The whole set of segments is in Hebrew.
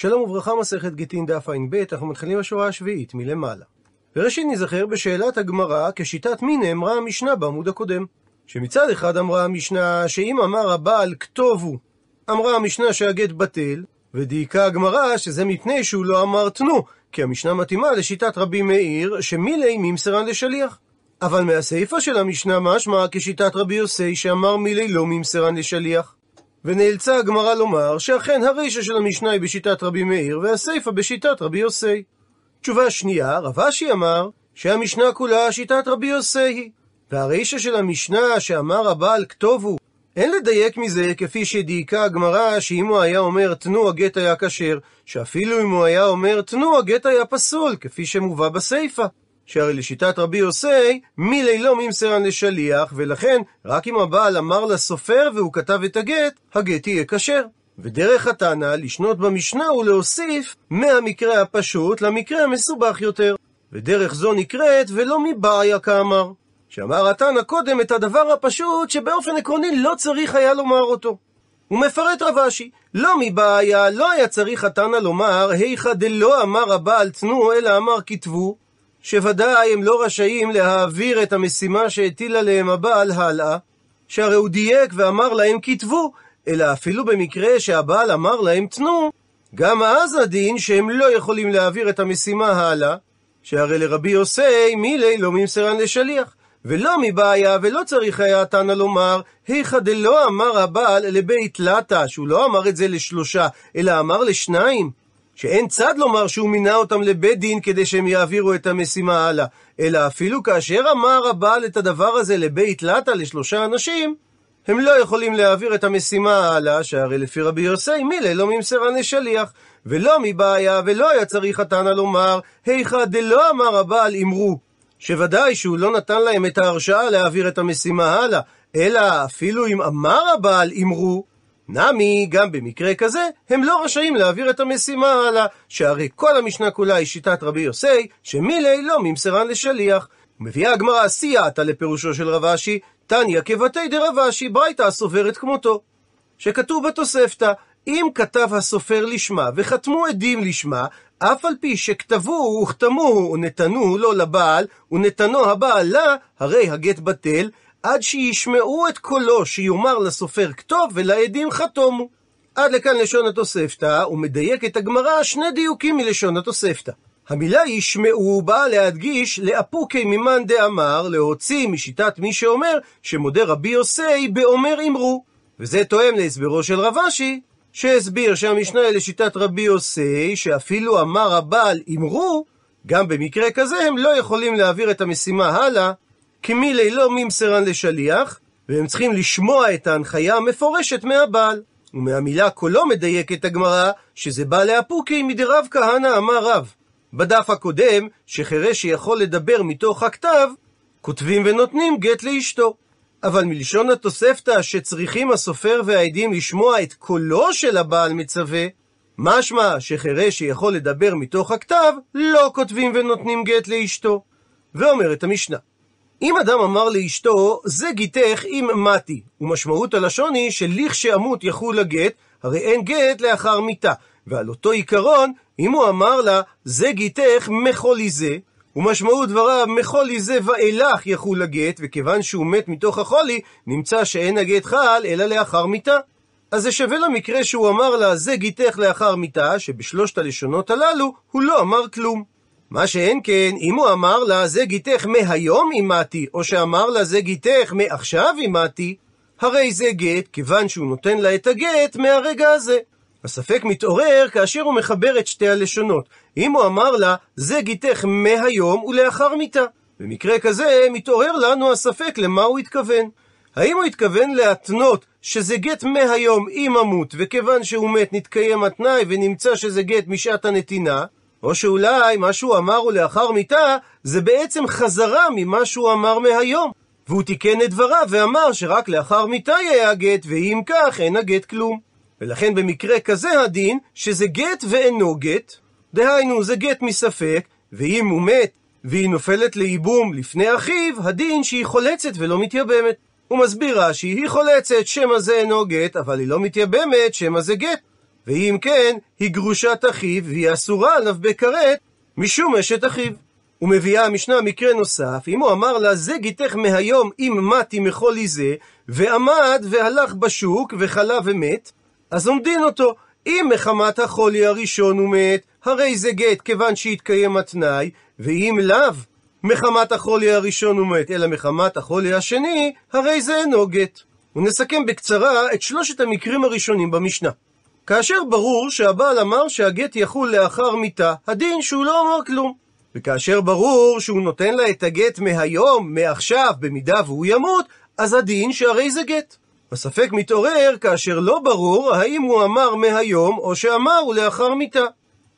שלום וברכה, מסכת גיטין דף ע"ב, אנחנו מתחילים בשורה השביעית, מלמעלה. וראשית נזכר בשאלת הגמרא כשיטת מי נאמרה המשנה בעמוד הקודם. שמצד אחד אמרה המשנה שאם אמר הבעל כתוב הוא, אמרה המשנה שהגט בטל, ודייקה הגמרא שזה מפני שהוא לא אמר תנו, כי המשנה מתאימה לשיטת רבי מאיר, שמילי ממסרן לשליח. אבל מהסיפא של המשנה משמע כשיטת רבי יוסי שאמר מילי לא ממסרן לשליח. ונאלצה הגמרא לומר שאכן הרישא של המשנה היא בשיטת רבי מאיר והסיפא בשיטת רבי יוסי. תשובה שנייה, רב אשי אמר שהמשנה כולה שיטת רבי יוסי היא. והרישא של המשנה שאמר הבעל כתובו, אין לדייק מזה כפי שדייקה הגמרא שאם הוא היה אומר תנו הגט היה כשר, שאפילו אם הוא היה אומר תנו הגט היה פסול, כפי שמובא בסיפא. שהרי לשיטת רבי יוסי, מילי לא ממסרן לשליח, ולכן רק אם הבעל אמר לסופר והוא כתב את הגט, הגט יהיה כשר. ודרך התנא לשנות במשנה ולהוסיף מהמקרה הפשוט למקרה המסובך יותר. ודרך זו נקראת ולא מבעיה כאמר. שאמר התנא קודם את הדבר הפשוט שבאופן עקרוני לא צריך היה לומר אותו. הוא מפרט רב אשי, לא מבעיה, לא היה צריך התנא לומר, היכא דלא אמר הבעל תנו, אלא אמר כתבו, שוודאי הם לא רשאים להעביר את המשימה שהטיל עליהם הבעל הלאה, שהרי הוא דייק ואמר להם כתבו, אלא אפילו במקרה שהבעל אמר להם תנו, גם אז הדין שהם לא יכולים להעביר את המשימה הלאה, שהרי לרבי יוסי מילי לא ממסרן לשליח. ולא מבעיה, ולא צריך היה תנא לומר, היכא דלא אמר הבעל לבית לטה, שהוא לא אמר את זה לשלושה, אלא אמר לשניים. שאין צד לומר שהוא מינה אותם לבית דין כדי שהם יעבירו את המשימה הלאה, אלא אפילו כאשר אמר הבעל את הדבר הזה לבית לטה לשלושה אנשים, הם לא יכולים להעביר את המשימה הלאה, שהרי לפי רבי יוסי מילי לא ממסרן לשליח. ולא מבעיה, ולא היה צריך התנא לומר, היכא דלא אמר הבעל אמרו, שוודאי שהוא לא נתן להם את ההרשאה להעביר את המשימה הלאה, אלא אפילו אם אמר הבעל אמרו, נמי, גם במקרה כזה, הם לא רשאים להעביר את המשימה הלאה, שהרי כל המשנה כולה היא שיטת רבי יוסי, שמילי לא ממסרן לשליח. ומביאה הגמרא סייעתא לפירושו של רב אשי, תניא כבתי דרב אשי, ברייתא הסוברת כמותו. שכתוב בתוספתא, אם כתב הסופר לשמה וחתמו עדים לשמה, אף על פי שכתבו וכתמו ונתנו לו לבעל, ונתנו הבעל לה, הרי הגט בטל, עד שישמעו את קולו שיאמר לסופר כתוב ולעדים חתומו. עד לכאן לשון התוספתא, ומדייקת הגמרא שני דיוקים מלשון התוספתא. המילה ישמעו באה להדגיש לאפוקי ממאן דאמר, להוציא משיטת מי שאומר שמודה רבי יוסי באומר אמרו. וזה תואם להסברו של רב אשי, שהסביר שהמשנה לשיטת רבי יוסי, שאפילו אמר הבעל אמרו, גם במקרה כזה הם לא יכולים להעביר את המשימה הלאה, כי מילי לא ממסרן לשליח, והם צריכים לשמוע את ההנחיה המפורשת מהבעל. ומהמילה קולו מדייקת הגמרא, שזה בא לאפוקי מדרב כהנא אמר רב. בדף הקודם, שחירש שיכול לדבר מתוך הכתב, כותבים ונותנים גט לאשתו. אבל מלשון התוספתא שצריכים הסופר והעדים לשמוע את קולו של הבעל מצווה, משמע שחירש שיכול לדבר מתוך הכתב, לא כותבים ונותנים גט לאשתו. ואומרת המשנה, אם אדם אמר לאשתו, זה גיתך אם מתי, ומשמעות הלשון היא שלכשאמות יחול הגט, הרי אין גט לאחר מיתה. ועל אותו עיקרון, אם הוא אמר לה, זה גיתך מחולי זה, ומשמעות דבריו, מחולי זה ואילך יחול הגט, וכיוון שהוא מת מתוך החולי, נמצא שאין הגט חל, אלא לאחר מיתה. אז זה שווה למקרה שהוא אמר לה, זה גיתך לאחר מיתה, שבשלושת הלשונות הללו, הוא לא אמר כלום. מה שאין כן, אם הוא אמר לה, זה גיתך מהיום אימתי, או שאמר לה, זה גיתך מעכשיו אימתי, הרי זה גט, כיוון שהוא נותן לה את הגט מהרגע הזה. הספק מתעורר כאשר הוא מחבר את שתי הלשונות. אם הוא אמר לה, זה גיתך מהיום ולאחר מיתה. במקרה כזה מתעורר לנו הספק למה הוא התכוון. האם הוא התכוון להתנות שזה גט מהיום עם המות, וכיוון שהוא מת נתקיים התנאי ונמצא שזה גט משעת הנתינה, או שאולי מה שהוא אמר הוא לאחר מיתה, זה בעצם חזרה ממה שהוא אמר מהיום. והוא תיקן את דבריו ואמר שרק לאחר מיתה יהיה הגט, ואם כך אין הגט כלום. ולכן במקרה כזה הדין, שזה גט ואינו גט, דהיינו זה גט מספק, ואם הוא מת והיא נופלת לייבום לפני אחיו, הדין שהיא חולצת ולא מתייבמת. הוא מסביר רש"י, היא חולצת, שמא זה אינו גט, אבל היא לא מתייבמת, שמא זה גט. ואם כן, היא גרושת אחיו, והיא אסורה עליו בכרת, משום אשת אחיו. ומביאה המשנה מקרה נוסף, הוא אמר לה, זה גיתך מהיום אם מתי מחולי זה, ועמד והלך בשוק וחלה ומת, אז עומדין אותו. אם מחמת החולי הראשון הוא מת, הרי זה גט כיוון שהתקיים התנאי, ואם לאו, מחמת החולי הראשון הוא מת, אלא מחמת החולי השני, הרי זה אינו גט. ונסכם בקצרה את שלושת המקרים הראשונים במשנה. כאשר ברור שהבעל אמר שהגט יחול לאחר מיתה, הדין שהוא לא אמר כלום. וכאשר ברור שהוא נותן לה את הגט מהיום, מעכשיו, במידה והוא ימות, אז הדין שהרי זה גט. הספק מתעורר כאשר לא ברור האם הוא אמר מהיום או שאמר הוא לאחר מיתה.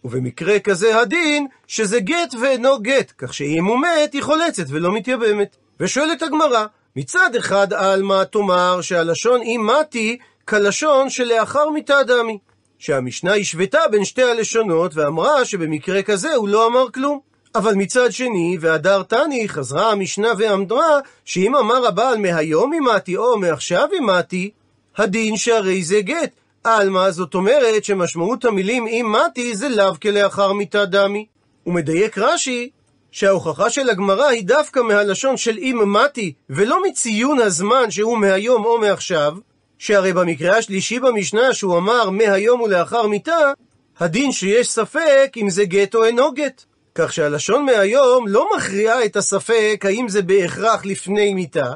ובמקרה כזה הדין שזה גט ואינו גט, כך שאם הוא מת היא חולצת ולא מתייבמת. ושואלת הגמרא, מצד אחד עלמא תאמר שהלשון אם מתי כלשון שלאחר מיתה דמי. שהמשנה השוותה בין שתי הלשונות ואמרה שבמקרה כזה הוא לא אמר כלום. אבל מצד שני, והדר תני, חזרה המשנה ואמרה, שאם אמר הבעל מהיום אימתי או מעכשיו אימתי, הדין שהרי זה גט. עלמא זאת אומרת שמשמעות המילים אימתי זה לאו כלאחר מיתה דמי. ומדייק רש"י, שההוכחה של הגמרא היא דווקא מהלשון של אימתי, ולא מציון הזמן שהוא מהיום או מעכשיו, שהרי במקרה השלישי במשנה שהוא אמר מהיום ולאחר מיתה, הדין שיש ספק אם זה גט או אינו גט. כך שהלשון מהיום לא מכריעה את הספק האם זה בהכרח לפני מיתה,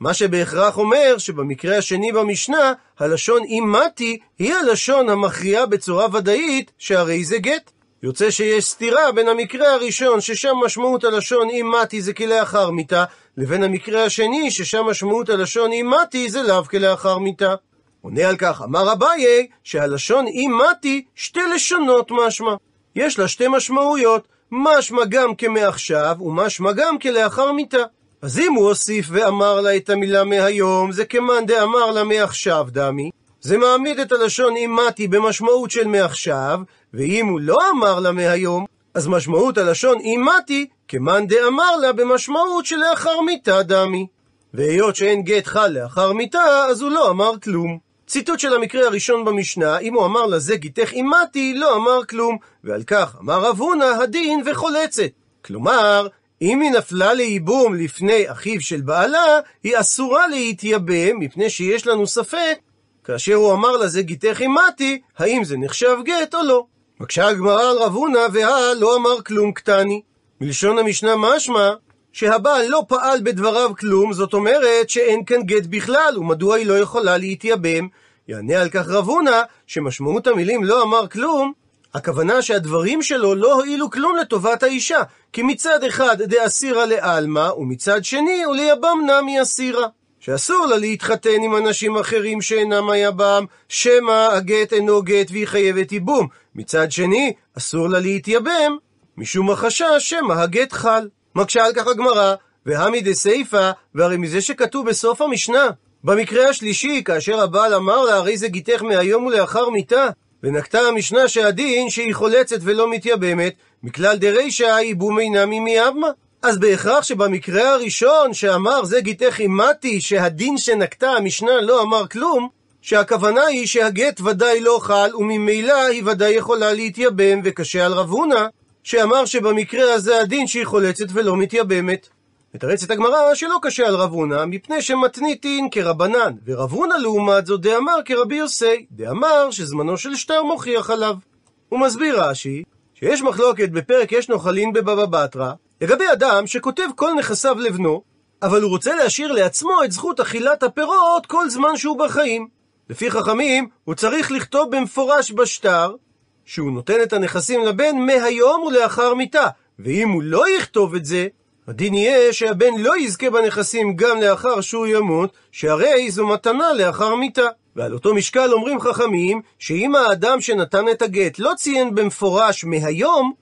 מה שבהכרח אומר שבמקרה השני במשנה, הלשון אימתי היא הלשון המכריעה בצורה ודאית שהרי זה גט. יוצא שיש סתירה בין המקרה הראשון, ששם משמעות הלשון אימתי זה כלאחר מיתה, לבין המקרה השני, ששם משמעות הלשון אימתי זה לאו כלאחר מיתה. עונה על כך, אמר אביי, שהלשון אימתי שתי לשונות משמע. יש לה שתי משמעויות, משמע גם כמעכשיו, ומשמע גם כלאחר מיתה. אז אם הוא הוסיף ואמר לה את המילה מהיום, זה כמאן דאמר לה מעכשיו דמי. זה מעמיד את הלשון אימתי במשמעות של מעכשיו, ואם הוא לא אמר לה מהיום, אז משמעות הלשון אימתי, כמאן דאמר לה במשמעות שלאחר מיתה דמי. והיות שאין גט חל לאחר מיתה, אז הוא לא אמר כלום. ציטוט של המקרה הראשון במשנה, אם הוא אמר לזה גיתך אימתי, לא אמר כלום, ועל כך אמר רב הונא הדין וחולצת. כלומר, אם היא נפלה לייבום לפני אחיו של בעלה, היא אסורה להתייבם, מפני שיש לנו ספק, כאשר הוא אמר לזה גיתך אימתי, האם זה נחשב גט או לא. מקשה הגמרא על רב הונא, והא לא אמר כלום קטני. מלשון המשנה משמע, שהבעל לא פעל בדבריו כלום, זאת אומרת שאין כאן גט בכלל, ומדוע היא לא יכולה להתייבם? יענה על כך רב הונא, שמשמעות המילים לא אמר כלום, הכוונה שהדברים שלו לא הועילו כלום לטובת האישה, כי מצד אחד דאסירא לעלמא, ומצד שני וליבם נמי אסירא. שאסור לה להתחתן עם אנשים אחרים שאינם היבם, שמא הגט אינו גט והיא חייבת ייבום. מצד שני, אסור לה להתייבם, משום החשש שמא הגט חל. מקשה על כך הגמרא, והמי דסייפא, והרי מזה שכתוב בסוף המשנה, במקרה השלישי, כאשר הבעל אמר לה, הרי זה גיתך מהיום ולאחר מיתה, ונקטה המשנה שהדין שהיא חולצת ולא מתייבמת, מכלל דרישא ייבום אינם ממיאבמה. אז בהכרח שבמקרה הראשון שאמר זה גיתך אימתי, שהדין שנקטה המשנה לא אמר כלום, שהכוונה היא שהגט ודאי לא חל, וממילא היא ודאי יכולה להתייבם, וקשה על רב הונא, שאמר שבמקרה הזה הדין שהיא חולצת ולא מתייבמת. מתרצת הגמרא שלא קשה על רב הונא, מפני שמתניתין כרבנן, ורב הונא לעומת זאת דאמר כרבי יוסי, דאמר שזמנו של שטר מוכיח עליו. הוא מסביר רש"י, שיש מחלוקת בפרק יש נוחלין בבבא בתרא, לגבי אדם שכותב כל נכסיו לבנו, אבל הוא רוצה להשאיר לעצמו את זכות אכילת הפירות כל זמן שהוא בחיים. לפי חכמים, הוא צריך לכתוב במפורש בשטר, שהוא נותן את הנכסים לבן מהיום ולאחר מיתה, ואם הוא לא יכתוב את זה, הדין יהיה שהבן לא יזכה בנכסים גם לאחר שהוא ימות, שהרי זו מתנה לאחר מיתה. ועל אותו משקל אומרים חכמים, שאם האדם שנתן את הגט לא ציין במפורש מהיום,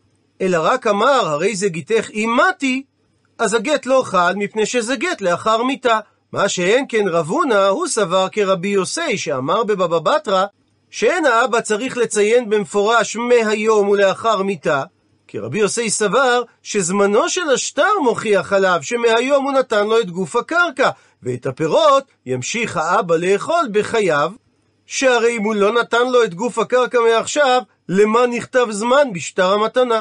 אלא רק אמר, הרי זה גיתך אימתי, אז הגט לא חל מפני שזה גט לאחר מיתה. מה שאין כן רב הונא, הוא סבר כרבי יוסי, שאמר בבבא בתרא, שאין האבא צריך לציין במפורש מהיום ולאחר מיתה, כי רבי יוסי סבר שזמנו של השטר מוכיח עליו שמהיום הוא נתן לו את גוף הקרקע, ואת הפירות ימשיך האבא לאכול בחייו, שהרי אם הוא לא נתן לו את גוף הקרקע מעכשיו, למה נכתב זמן בשטר המתנה?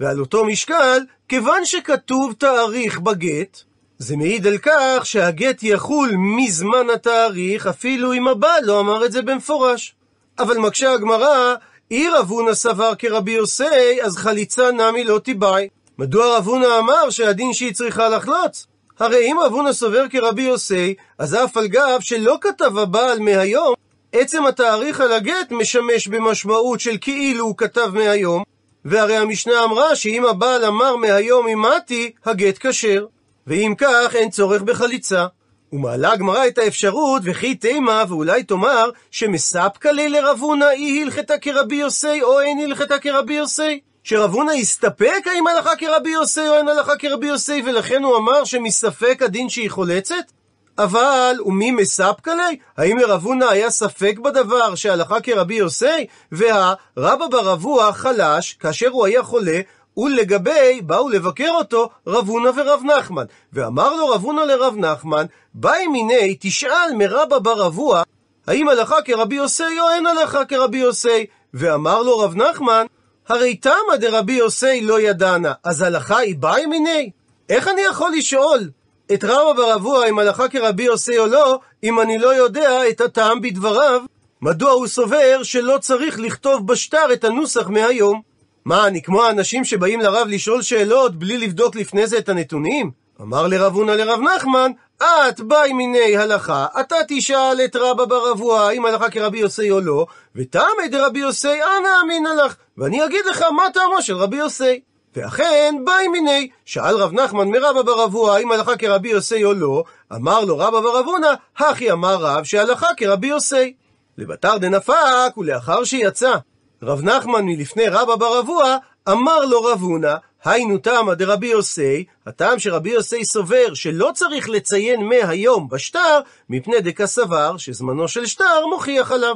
ועל אותו משקל, כיוון שכתוב תאריך בגט, זה מעיד על כך שהגט יחול מזמן התאריך, אפילו אם הבעל לא אמר את זה במפורש. אבל מקשה הגמרא, אי רב הונא סבר כרבי יוסי, אז חליצה נמי לא תיבאי. מדוע רב הונא אמר שהדין שהיא צריכה לחלוץ? הרי אם רב הונא סובר כרבי יוסי, אז אף על גב שלא כתב הבעל מהיום, עצם התאריך על הגט משמש במשמעות של כאילו הוא כתב מהיום, והרי המשנה אמרה שאם הבעל אמר מהיום אימתי, הגט כשר. ואם כך, אין צורך בחליצה. ומעלה הגמרא את האפשרות, וכי תימה, ואולי תאמר, שמספקא לי לרב הונא אי הלכתה כרבי יוסי, או אין הלכתה כרבי יוסי. שרב הונא הסתפק האם הלכה כרבי יוסי או אין הלכה כרבי יוסי, ולכן הוא אמר שמספק הדין שהיא חולצת? אבל, ומי מספקא לי? האם לרב הונא היה ספק בדבר שהלכה כרבי יוסי? והרבא ברבוע חלש, כאשר הוא היה חולה, ולגבי, באו לבקר אותו רב הונא ורב נחמן. ואמר לו רב הונא לרב נחמן, באי מיני תשאל מרבא ברבוע, האם הלכה כרבי יוסי או אין הלכה כרבי יוסי? ואמר לו רב נחמן, הרי תמא דרבי יוסי לא ידענה, אז הלכה היא באי מיני? איך אני יכול לשאול את רבא ברבוע אם הלכה כרבי יוסי או לא, אם אני לא יודע את הטעם בדבריו? מדוע הוא סובר שלא צריך לכתוב בשטר את הנוסח מהיום? מה, אני כמו האנשים שבאים לרב לשאול שאלות בלי לבדוק לפני זה את הנתונים? אמר לרב הונא לרב נחמן, את באי מיני הלכה, אתה תשאל את רבא ברבוע אם הלכה כרבי יוסי או לא, ותעמד דרבי יוסי, אנא אמינא לך, ואני אגיד לך מה טעמו של רבי יוסי. ואכן, באי מיני, שאל רב נחמן מרבא ברבוע אם הלכה כרבי יוסי או לא, אמר לו רבא ברבונה, הכי אמר רב שהלכה כרבי יוסי. לבתר דנפק, ולאחר שיצא רב נחמן מלפני רבא ברבוע, אמר לו רב הונא, היינו תמא דרבי יוסי, הטעם שרבי יוסי סובר שלא צריך לציין מהיום בשטר, מפני דקה סבר שזמנו של שטר מוכיח עליו.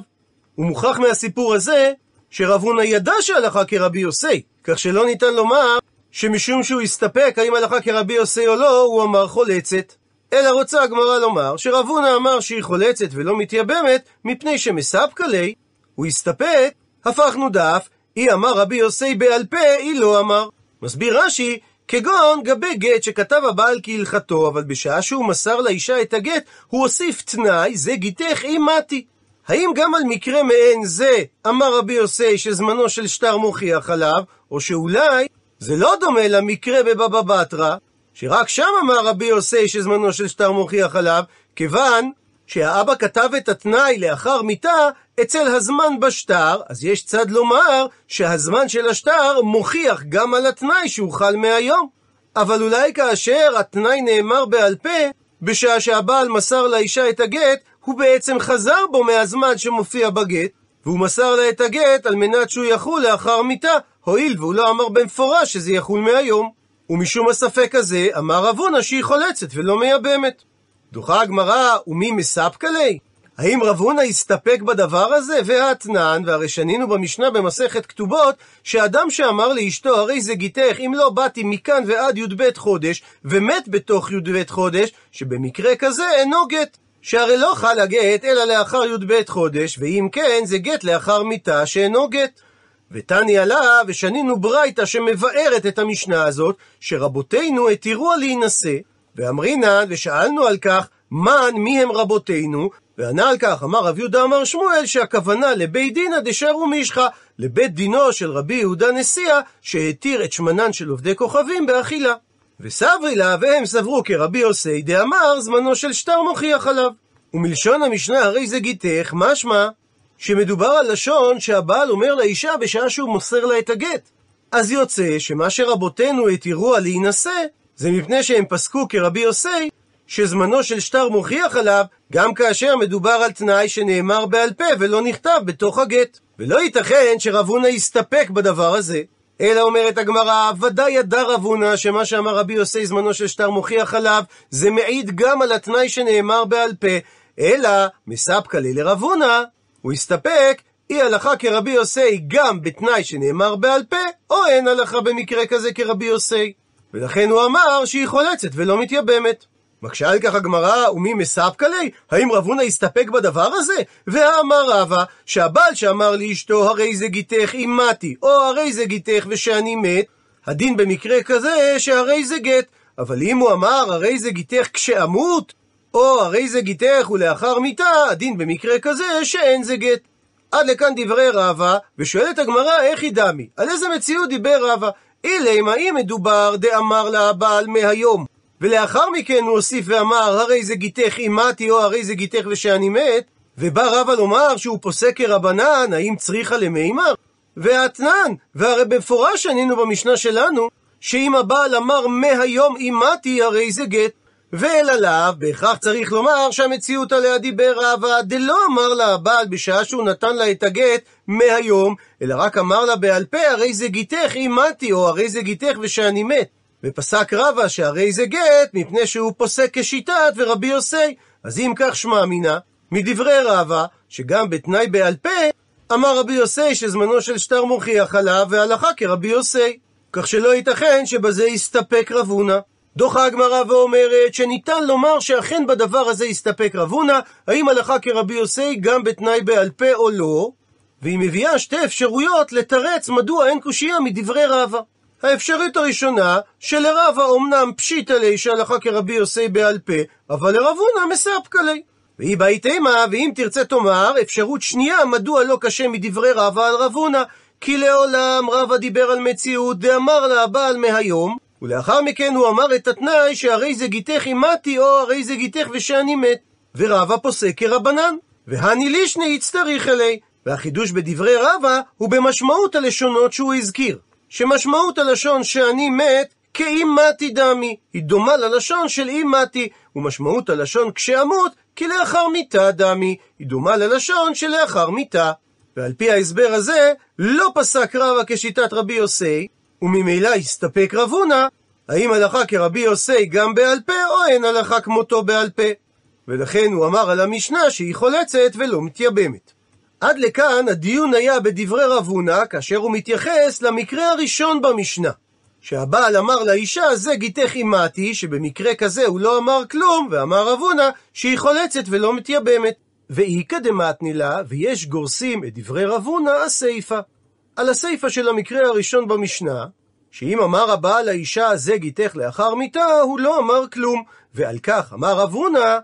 הוא מוכרח מהסיפור הזה שרב הונא ידע שהלכה כרבי יוסי, כך שלא ניתן לומר שמשום שהוא הסתפק האם הלכה כרבי יוסי או לא, הוא אמר חולצת. אלא רוצה הגמרא לומר שרב הונא אמר שהיא חולצת ולא מתייבמת, מפני שמספקא ליה, הוא הסתפק, הפכנו דף, אי אמר רבי יוסי בעל פה, אי לא אמר. מסביר רש"י, כגון גבי גט שכתב הבעל כהלכתו, אבל בשעה שהוא מסר לאישה את הגט, הוא הוסיף תנאי, זה גיתך אם מתי. האם גם על מקרה מעין זה אמר רבי יוסי שזמנו של שטר מוכיח עליו, או שאולי זה לא דומה למקרה בבבא בתרא, שרק שם אמר רבי יוסי שזמנו של שטר מוכיח עליו, כיוון שהאבא כתב את התנאי לאחר מיתה אצל הזמן בשטר, אז יש צד לומר שהזמן של השטר מוכיח גם על התנאי שהוא חל מהיום. אבל אולי כאשר התנאי נאמר בעל פה, בשעה שהבעל מסר לאישה את הגט, הוא בעצם חזר בו מהזמן שמופיע בגט, והוא מסר לה את הגט על מנת שהוא יחול לאחר מיתה, הואיל והוא לא אמר במפורש שזה יחול מהיום. ומשום הספק הזה, אמר רב הונא שהיא חולצת ולא מייבמת. דוחה הגמרא, ומי מספקא ליה? האם רב הונא הסתפק בדבר הזה? והאתנן, והרי שנינו במשנה במסכת כתובות, שאדם שאמר לאשתו, הרי זה גיתך, אם לא באתי מכאן ועד י"ב חודש, ומת בתוך י"ב חודש, שבמקרה כזה אינו גט. שהרי לא חל הגט אלא לאחר י"ב חודש, ואם כן, זה גט לאחר מיתה שאינו גט. ותני עלה, ושנינו ברייתא שמבארת את המשנה הזאת, שרבותינו התירוה להינשא, ואמרינן, ושאלנו על כך, מן מי הם רבותינו, וענה על כך, אמר רב יהודה אמר שמואל, שהכוונה לבית דינא דשארו מישחא, לבית דינו של רבי יהודה נשיאה, שהתיר את שמנן של עובדי כוכבים באכילה. וסברי לה, והם סברו כרבי יוסי דאמר, זמנו של שטר מוכיח עליו. ומלשון המשנה הרי זה גיתך, משמע שמדובר על לשון שהבעל אומר לאישה בשעה שהוא מוסר לה את הגט. אז יוצא שמה שרבותינו התירו על להינשא, זה מפני שהם פסקו כרבי יוסי, שזמנו של שטר מוכיח עליו, גם כאשר מדובר על תנאי שנאמר בעל פה ולא נכתב בתוך הגט. ולא ייתכן שרב הונא יסתפק בדבר הזה. אלא אומרת הגמרא, ודאי ידע רב הונא שמה שאמר רבי יוסי זמנו של שטר מוכיח עליו, זה מעיד גם על התנאי שנאמר בעל פה, אלא מספקא לי לרב הונא, הוא הסתפק, אי הלכה כרבי יוסי גם בתנאי שנאמר בעל פה, או אין הלכה במקרה כזה כרבי יוסי. ולכן הוא אמר שהיא חולצת ולא מתייבמת. מקשה על כך הגמרא, ומי מספקא ליה? האם רב הונא הסתפק בדבר הזה? ואמר רבא, שהבעל שאמר לאשתו, הרי זה גיתך אם מתי, או הרי זה גיתך ושאני מת, הדין במקרה כזה שהרי זה גט. אבל אם הוא אמר, הרי זה גיתך כשאמות, או הרי זה גיתך ולאחר מיתה, הדין במקרה כזה שאין זה גט. עד לכאן דברי רבא, ושואלת הגמרא, איך היא דמי? על איזה מציאות דיבר רבא? אילמה, אם מדובר דאמר לה הבעל מהיום, ולאחר מכן הוא הוסיף ואמר, הרי זה גיתך אימתי, או הרי זה גיתך ושאני מת, ובא רבא לומר שהוא פוסק כרבנן, האם צריכה למימר? ואתנן, והרי במפורש ענינו במשנה שלנו, שאם הבעל אמר מהיום אימתי, הרי זה גט. ואל עליו, בהכרח צריך לומר שהמציאות עליה דיבר רבא, דלא אמר לה הבעל בשעה שהוא נתן לה את הגט מהיום, אלא רק אמר לה בעל פה, הרי זה גיתך אם מתי, או הרי זה גיתך ושאני מת. ופסק רבא שהרי זה גט, מפני שהוא פוסק כשיטת ורבי יוסי. אז אם כך שמע מינה, מדברי רבא, שגם בתנאי בעל פה, אמר רבי יוסי שזמנו של שטר מוכיח עליו, והלכה כרבי יוסי. כך שלא ייתכן שבזה יסתפק רב הונא. דוחה הגמרא ואומרת שניתן לומר שאכן בדבר הזה יסתפק רב הונא, האם הלכה כרבי יוסי גם בתנאי בעל פה או לא, והיא מביאה שתי אפשרויות לתרץ מדוע אין קושייה מדברי רבא. האפשרית הראשונה, שלרבא אמנם פשיטא ליה שהלכה כרבי יוסי בעל פה, אבל לרב הונא מספקא ליה. והיא באית אימה, ואם תרצה תאמר, אפשרות שנייה, מדוע לא קשה מדברי רבא על רב הונא, כי לעולם רבא דיבר על מציאות, דאמר לה הבעל מהיום, ולאחר מכן הוא אמר את התנאי שהרי זה גיתך אימתי, או הרי זה גיתך ושאני מת. ורבא פוסק כרבנן. והני לישני יצטריך אלי. והחידוש בדברי רבא הוא במשמעות הלשונות שהוא הזכיר. שמשמעות הלשון שאני מת כאם מתי דמי, היא דומה ללשון של אם מתי, ומשמעות הלשון כשאמות, כי לאחר מיתה דמי, היא דומה ללשון שלאחר מיתה. ועל פי ההסבר הזה, לא פסק רבא כשיטת רבי יוסי, וממילא הסתפק רב הונא, האם הלכה כרבי יוסי גם בעל פה, או אין הלכה כמותו בעל פה. ולכן הוא אמר על המשנה שהיא חולצת ולא מתייבמת. עד לכאן הדיון היה בדברי רב הונא, כאשר הוא מתייחס למקרה הראשון במשנה. שהבעל אמר לאישה, זה גיתך אימתי, שבמקרה כזה הוא לא אמר כלום, ואמר רב הונא שהיא חולצת ולא מתייבמת. ואיכא דמתני לה, ויש גורסים את דברי רב הונא הסיפא. על הסיפא של המקרה הראשון במשנה, שאם אמר הבעל לאישה זה גיתך לאחר מיתה, הוא לא אמר כלום. ועל כך אמר רב הונא,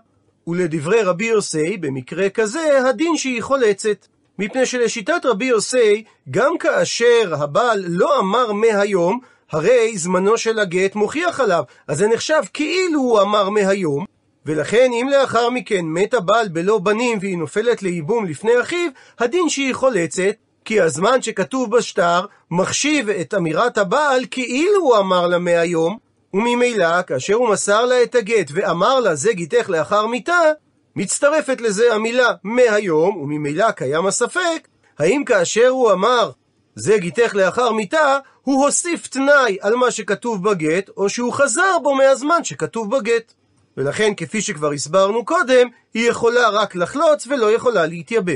ולדברי רבי יוסי, במקרה כזה, הדין שהיא חולצת. מפני שלשיטת רבי יוסי, גם כאשר הבעל לא אמר מהיום, הרי זמנו של הגט מוכיח עליו, אז זה נחשב כאילו הוא אמר מהיום, ולכן אם לאחר מכן מת הבעל בלא בנים והיא נופלת לייבום לפני אחיו, הדין שהיא חולצת, כי הזמן שכתוב בשטר מחשיב את אמירת הבעל כאילו הוא אמר לה מהיום, וממילא כאשר הוא מסר לה את הגט ואמר לה זה גיתך לאחר מיתה, מצטרפת לזה המילה מהיום, וממילא קיים הספק, האם כאשר הוא אמר זה גיתך לאחר מיתה, הוא הוסיף תנאי על מה שכתוב בגט, או שהוא חזר בו מהזמן שכתוב בגט. ולכן, כפי שכבר הסברנו קודם, היא יכולה רק לחלוץ ולא יכולה להתייבם.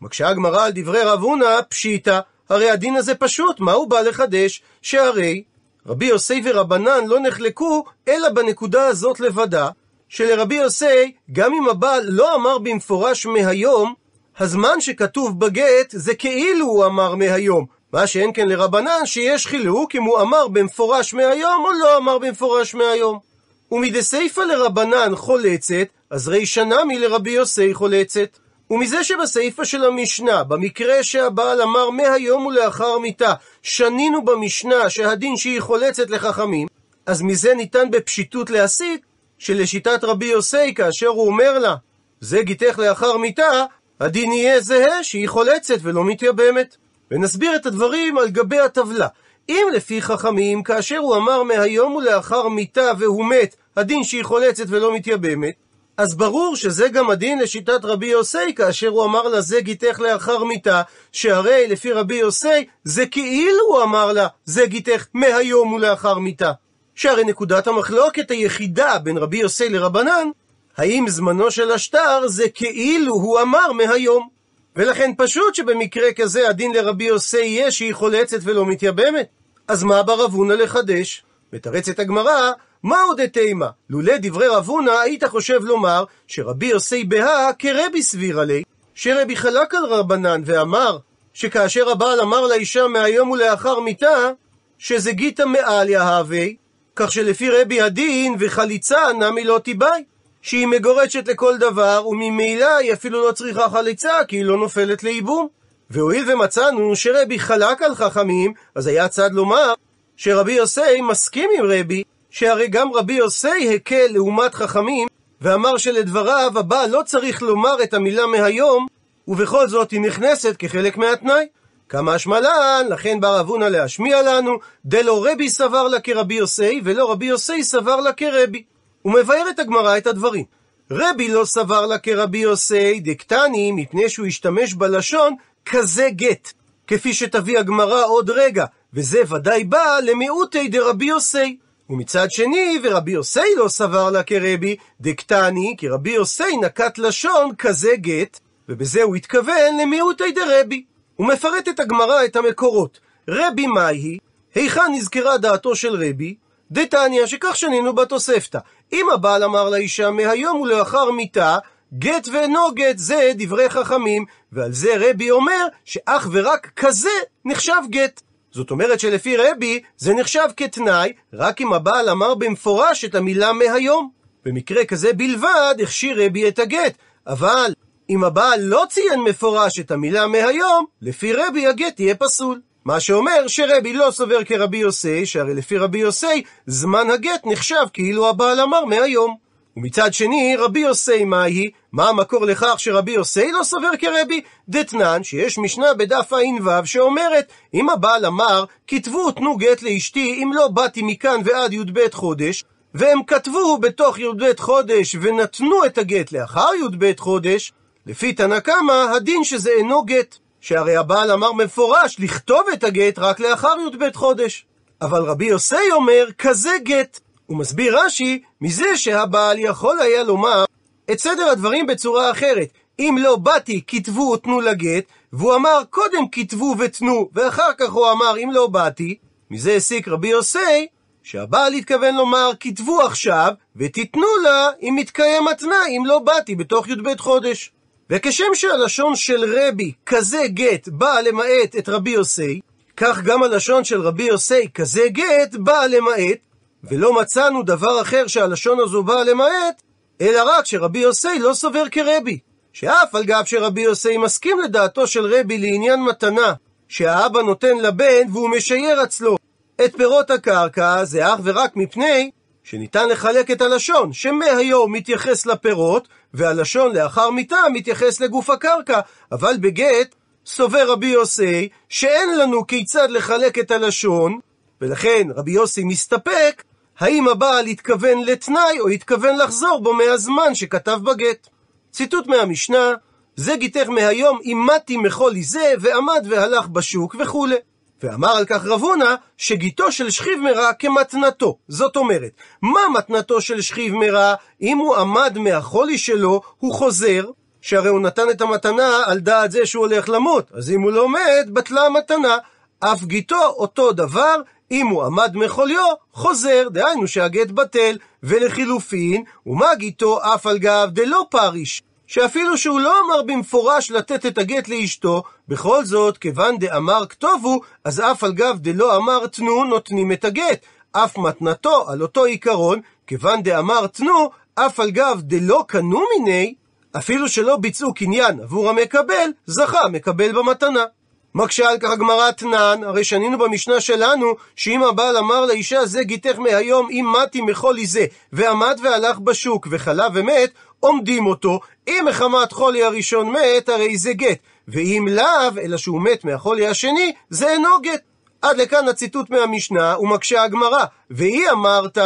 מקשה הגמרא על דברי רב הונא, פשיטא, הרי הדין הזה פשוט, מה הוא בא לחדש? שהרי רבי יוסי ורבנן לא נחלקו, אלא בנקודה הזאת לבדה, שלרבי יוסי, גם אם הבעל לא אמר במפורש מהיום, הזמן שכתוב בגט זה כאילו הוא אמר מהיום. מה שאין כן לרבנן, שיש חילוק אם הוא אמר במפורש מהיום או לא אמר במפורש מהיום. ומדסיפא לרבנן חולצת, אז רישא נמי לרבי יוסי חולצת. ומזה שבסיפא של המשנה, במקרה שהבעל אמר מהיום ולאחר מיתה, שנינו במשנה שהדין שהיא חולצת לחכמים, אז מזה ניתן בפשיטות להסיק שלשיטת רבי יוסי, כאשר הוא אומר לה, זה גיתך לאחר מיתה, הדין יהיה זהה שהיא חולצת ולא מתייבמת. ונסביר את הדברים על גבי הטבלה. אם לפי חכמים, כאשר הוא אמר מהיום ולאחר מיתה והוא מת, הדין שהיא חולצת ולא מתייבמת, אז ברור שזה גם הדין לשיטת רבי יוסי, כאשר הוא אמר לה זה גיתך לאחר מיתה, שהרי לפי רבי יוסי, זה כאילו הוא אמר לה זה גיתך מהיום ולאחר מיתה. שהרי נקודת המחלוקת היחידה בין רבי יוסי לרבנן, האם זמנו של השטר זה כאילו הוא אמר מהיום. ולכן פשוט שבמקרה כזה הדין לרבי יוסי יהיה שהיא חולצת ולא מתייבמת. אז מה ברב הונא לחדש? מתרצת הגמרא, מהו דתימה? לולא דברי רב הונא, היית חושב לומר שרבי יוסי בהא כרבי סביר עלי, שרבי חלק על רבנן ואמר שכאשר הבעל אמר לאישה מהיום ולאחר מיתה, שזה גיתא מעל יהווה, כך שלפי רבי הדין וחליצה נמי לא תיבאי, שהיא מגורשת לכל דבר, וממילא היא אפילו לא צריכה חליצה, כי היא לא נופלת לייבום. והואיל ומצאנו שרבי חלק על חכמים, אז היה צד לומר שרבי יוסי מסכים עם רבי, שהרי גם רבי יוסי הקל לעומת חכמים, ואמר שלדבריו הבעל לא צריך לומר את המילה מהיום, ובכל זאת היא נכנסת כחלק מהתנאי. כמה השמלן, לכן בא רב הונא להשמיע לנו, דלא רבי סבר לה כרבי יוסי, ולא רבי יוסי סבר לה כרבי. הוא מבאר את הגמרא את הדברים. רבי לא סבר לה כרבי יוסי, דקטני, מפני שהוא השתמש בלשון כזה גט. כפי שתביא הגמרא עוד רגע, וזה ודאי בא למיעוטי דרבי יוסי. ומצד שני, ורבי יוסי לא סבר לה כרבי, דקטני, כי רבי יוסי נקט לשון כזה גט, ובזה הוא התכוון למיעוטי דרבי. הוא מפרט את הגמרא את המקורות. רבי מהי, היכן נזכרה דעתו של רבי? דתניא, שכך שנינו בתוספתא. אם הבעל אמר לאישה מהיום ולאחר מיתה, גט ואינו גט זה דברי חכמים, ועל זה רבי אומר שאך ורק כזה נחשב גט. זאת אומרת שלפי רבי זה נחשב כתנאי רק אם הבעל אמר במפורש את המילה מהיום. במקרה כזה בלבד הכשיר רבי את הגט, אבל אם הבעל לא ציין מפורש את המילה מהיום, לפי רבי הגט יהיה פסול. מה שאומר שרבי לא סובר כרבי יוסי, שהרי לפי רבי יוסי, זמן הגט נחשב כאילו הבעל אמר מהיום. ומצד שני, רבי יוסי מהי? מה המקור לכך שרבי יוסי לא סובר כרבי? דתנן, שיש משנה בדף ע"ו שאומרת, אם הבעל אמר, כתבו ותנו גט לאשתי אם לא באתי מכאן ועד י"ב חודש, והם כתבו בתוך י"ב חודש ונתנו את הגט לאחר י"ב חודש, לפי תנא קמא, הדין שזה אינו גט. שהרי הבעל אמר מפורש לכתוב את הגט רק לאחר י"ב חודש. אבל רבי יוסי אומר, כזה גט. הוא מסביר רש"י, מזה שהבעל יכול היה לומר את סדר הדברים בצורה אחרת. אם לא באתי, כתבו ותנו לגט, והוא אמר קודם כתבו ותנו, ואחר כך הוא אמר אם לא באתי, מזה הסיק רבי יוסי, שהבעל התכוון לומר כתבו עכשיו, ותיתנו לה אם מתקיים התנאי אם לא באתי בתוך י"ב חודש. וכשם שהלשון של רבי, כזה גט, באה למעט את רבי יוסי, כך גם הלשון של רבי יוסי, כזה גט, באה למעט, ולא מצאנו דבר אחר שהלשון הזו באה למעט, אלא רק שרבי יוסי לא סובר כרבי. שאף על גב שרבי יוסי מסכים לדעתו של רבי לעניין מתנה, שהאבא נותן לבן והוא משייר אצלו את פירות הקרקע, זה אך ורק מפני שניתן לחלק את הלשון, שמהיום מתייחס לפירות, והלשון לאחר מיתה מתייחס לגוף הקרקע, אבל בגט סובר רבי יוסי שאין לנו כיצד לחלק את הלשון, ולכן רבי יוסי מסתפק האם הבעל התכוון לתנאי או התכוון לחזור בו מהזמן שכתב בגט. ציטוט מהמשנה, זה גיתך מהיום אימתי מחולי זה ועמד והלך בשוק וכולי. ואמר על כך רב הונא, שגיתו של שכיב מרע כמתנתו. זאת אומרת, מה מתנתו של שכיב מרע? אם הוא עמד מהחולי שלו, הוא חוזר, שהרי הוא נתן את המתנה על דעת זה שהוא הולך למות. אז אם הוא לא מת, בטלה המתנה. אף גיתו אותו דבר, אם הוא עמד מחוליו, חוזר, דהיינו שהגט בטל, ולחילופין, ומה גיתו אף על גב דלא פריש, שאפילו שהוא לא אמר במפורש לתת את הגט לאשתו, בכל זאת, כיוון דאמר כתובו, אז אף על גב דלא אמר תנו, נותנים את הגט. אף מתנתו על אותו עיקרון, כיוון דאמר תנו, אף על גב דלא קנו מיני, אפילו שלא ביצעו קניין עבור המקבל, זכה מקבל במתנה. מקשה על כך הגמרא תנן, הרי שנינו במשנה שלנו, שאם הבעל אמר לאישה זה גיתך מהיום אם מתי מחולי זה, ועמד והלך בשוק וחלה ומת, עומדים אותו, אם מחמת חולי הראשון מת, הרי זה גט, ואם לאו, אלא שהוא מת מהחולי השני, זה אינו גט. עד לכאן הציטוט מהמשנה, ומקשה הגמרא, והיא אמרת,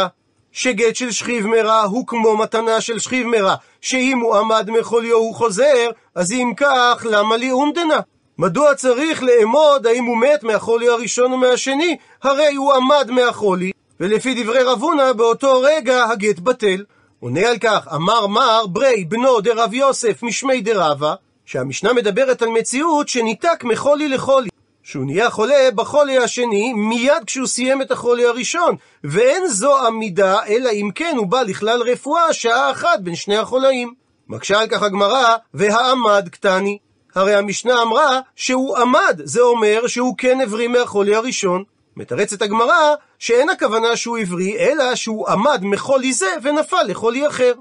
שגט של שכיב מרע הוא כמו מתנה של שכיב מרע, שאם הוא עמד מחוליו הוא חוזר, אז אם כך, למה לי אומדנה? מדוע צריך לאמוד האם הוא מת מהחולי הראשון או מהשני? הרי הוא עמד מהחולי, ולפי דברי רב הונא באותו רגע הגט בטל. עונה על כך, אמר מר ברי בנו דרב יוסף משמי דרבה, שהמשנה מדברת על מציאות שניתק מחולי לחולי. שהוא נהיה חולה בחולי השני מיד כשהוא סיים את החולי הראשון, ואין זו עמידה, אלא אם כן הוא בא לכלל רפואה שעה אחת בין שני החולאים. מקשה על כך הגמרא, והעמד קטני. הרי המשנה אמרה שהוא עמד, זה אומר שהוא כן הבריא מהחולי הראשון. מתרצת הגמרא שאין הכוונה שהוא הבריא, אלא שהוא עמד מחולי זה ונפל לחולי אחר.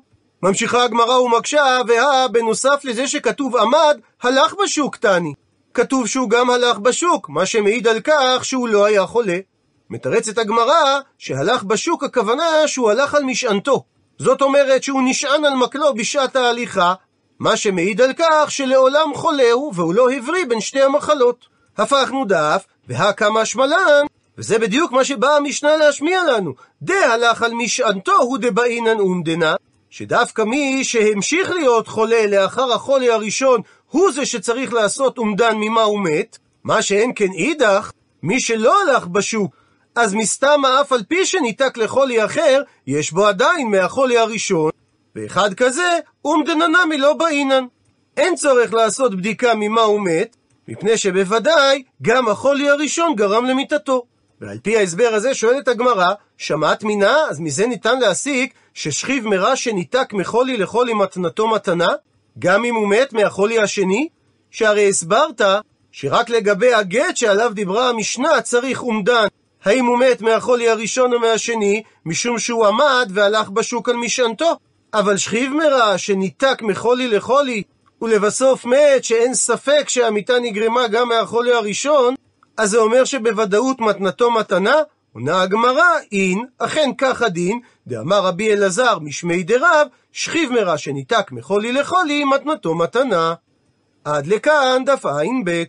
ממשיכה הגמרא ומקשה, והא, בנוסף לזה שכתוב עמד, הלך בשוק תני. כתוב שהוא גם הלך בשוק, מה שמעיד על כך שהוא לא היה חולה. מתרצת הגמרא שהלך בשוק הכוונה שהוא הלך על משענתו. זאת אומרת שהוא נשען על מקלו בשעת ההליכה, מה שמעיד על כך שלעולם חולה הוא והוא לא הבריא בין שתי המחלות. הפכנו דף, והא כמה שמלן, וזה בדיוק מה שבאה המשנה להשמיע לנו. דהלך על משענתו הוא דבעינן אומדנה, שדווקא מי שהמשיך להיות חולה לאחר החולי הראשון, הוא זה שצריך לעשות אומדן ממה הוא מת, מה שאין כן אידך, מי שלא הלך בשוק, אז מסתמה אף על פי שניתק לחולי אחר, יש בו עדיין מהחולי הראשון, ואחד כזה, אומדננמי לא באינן. אין צורך לעשות בדיקה ממה הוא מת, מפני שבוודאי גם החולי הראשון גרם למיתתו. ועל פי ההסבר הזה שואלת הגמרא, שמעת מינה? אז מזה ניתן להסיק ששכיב מרע שניתק מחולי לחולי מתנתו מתנה, גם אם הוא מת מהחולי השני? שהרי הסברת שרק לגבי הגט שעליו דיברה המשנה צריך אומדן. האם הוא מת מהחולי הראשון או מהשני, משום שהוא עמד והלך בשוק על משענתו. אבל שכיב מרע שניתק מחולי לחולי, ולבסוף מת שאין ספק שהמיטה נגרמה גם מהחולי הראשון, אז זה אומר שבוודאות מתנתו מתנה? עונה הגמרא, אין, אכן כך הדין, דאמר רבי אלעזר משמי דרב, שכיב מרע שניתק מחולי לחולי, מתנתו מתנה. עד לכאן דף ע"ב.